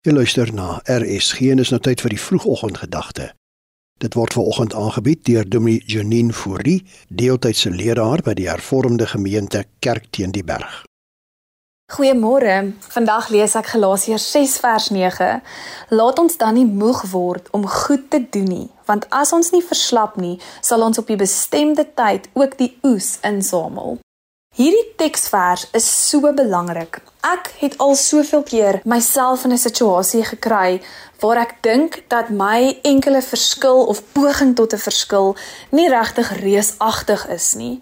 Jy luister na RSG en is nou tyd vir die vroegoggendgedagte. Dit word ver oggend aangebied deur Dominee Janine Fourie, deeltydse leraar by die Hervormde Gemeente Kerk teen die Berg. Goeiemôre. Vandag lees ek Galasiërs 6 vers 9. Laat ons dan nie moeg word om goed te doen nie, want as ons nie verslap nie, sal ons op die bestemde tyd ook die oes insamel. Hierdie teksvers is so belangrik. Ek het al soveel keer myself in 'n situasie gekry waar ek dink dat my enkele verskil of poging tot 'n verskil nie regtig reusagtig is nie.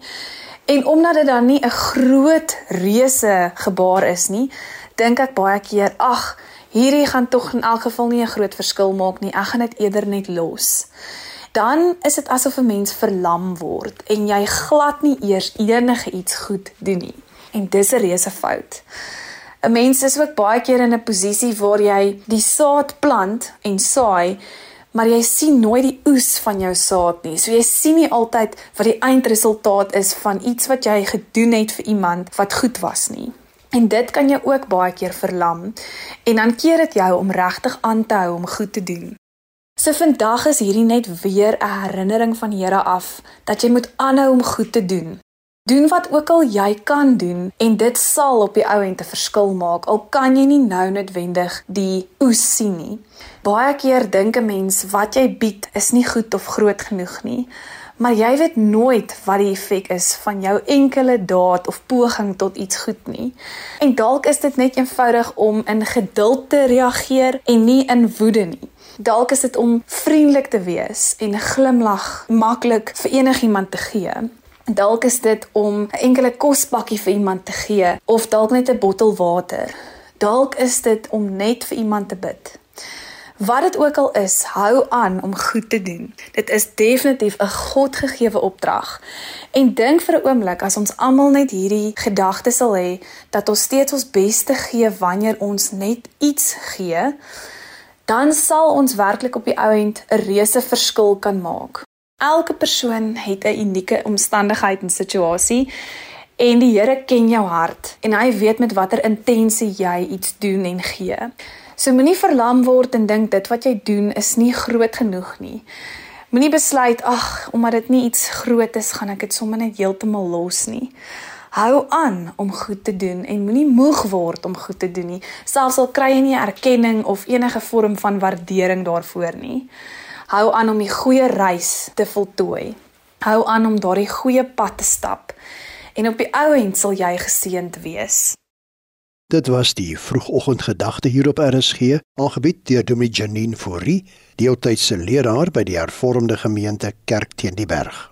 En omdat dit dan nie 'n groot reuse gebaar is nie, dink ek baie keer, ag, hierdie gaan tog in elk geval nie 'n groot verskil maak nie. Ek gaan dit eerder net los dan is dit asof 'n mens verlam word en jy glad nie eers enige iets goed doen nie. En dis 'n reuse fout. 'n Mens is ook baie keer in 'n posisie waar jy die saad plant en saai, maar jy sien nooit die oes van jou saad nie. So jy sien nie altyd wat die eindresultaat is van iets wat jy gedoen het vir iemand wat goed was nie. En dit kan jou ook baie keer verlam en dan keer dit jou om regtig aan te hou om goed te doen. So vandag is hierdie net weer 'n herinnering van Here af dat jy moet aanhou om goed te doen. Doen wat ook al jy kan doen en dit sal op die ou end 'n verskil maak. Al kan jy nie nou noodwendig die oes sien nie. Baie keer dink 'n mens wat jy bied is nie goed of groot genoeg nie. Maar jy weet nooit wat die effek is van jou enkele daad of poging tot iets goed nie. En dalk is dit net eenvoudig om in geduld te reageer en nie in woede nie. Dalk is dit om vriendelik te wees en 'n glimlag maklik vir enigiemand te gee. Dalk is dit om 'n enkele kospakkie vir iemand te gee of dalk net 'n bottel water. Dalk is dit om net vir iemand te bid. Wat dit ook al is, hou aan om goed te doen. Dit is definitief 'n Godgegewe opdrag. En dink vir 'n oomblik as ons almal net hierdie gedagte sal hê dat ons steeds ons bes te gee wanneer ons net iets gee, dan sal ons werklik op die ou end 'n reuse verskil kan maak. Elke persoon het 'n unieke omstandigheid en situasie en die Here ken jou hart en hy weet met watter intensie jy iets doen en gee. So moenie verlam word en dink dit wat jy doen is nie groot genoeg nie. Moenie besluit ag omdat dit nie iets groot is gaan ek dit sommer net heeltemal los nie. Hou aan om goed te doen en moenie moeg word om goed te doen nie, selfs al kry jy nie erkenning of enige vorm van waardering daarvoor nie. Hou aan om die goeie reis te voltooi. Hou aan om daardie goeie pad te stap en op die ou end sal jy geseënd wees. Dit was die vroegoggendgedagte hier op RSG, aangebied deur Dominee Janine Fourie, deeltydse leraar by die Hervormde Gemeente Kerk teen die Berg.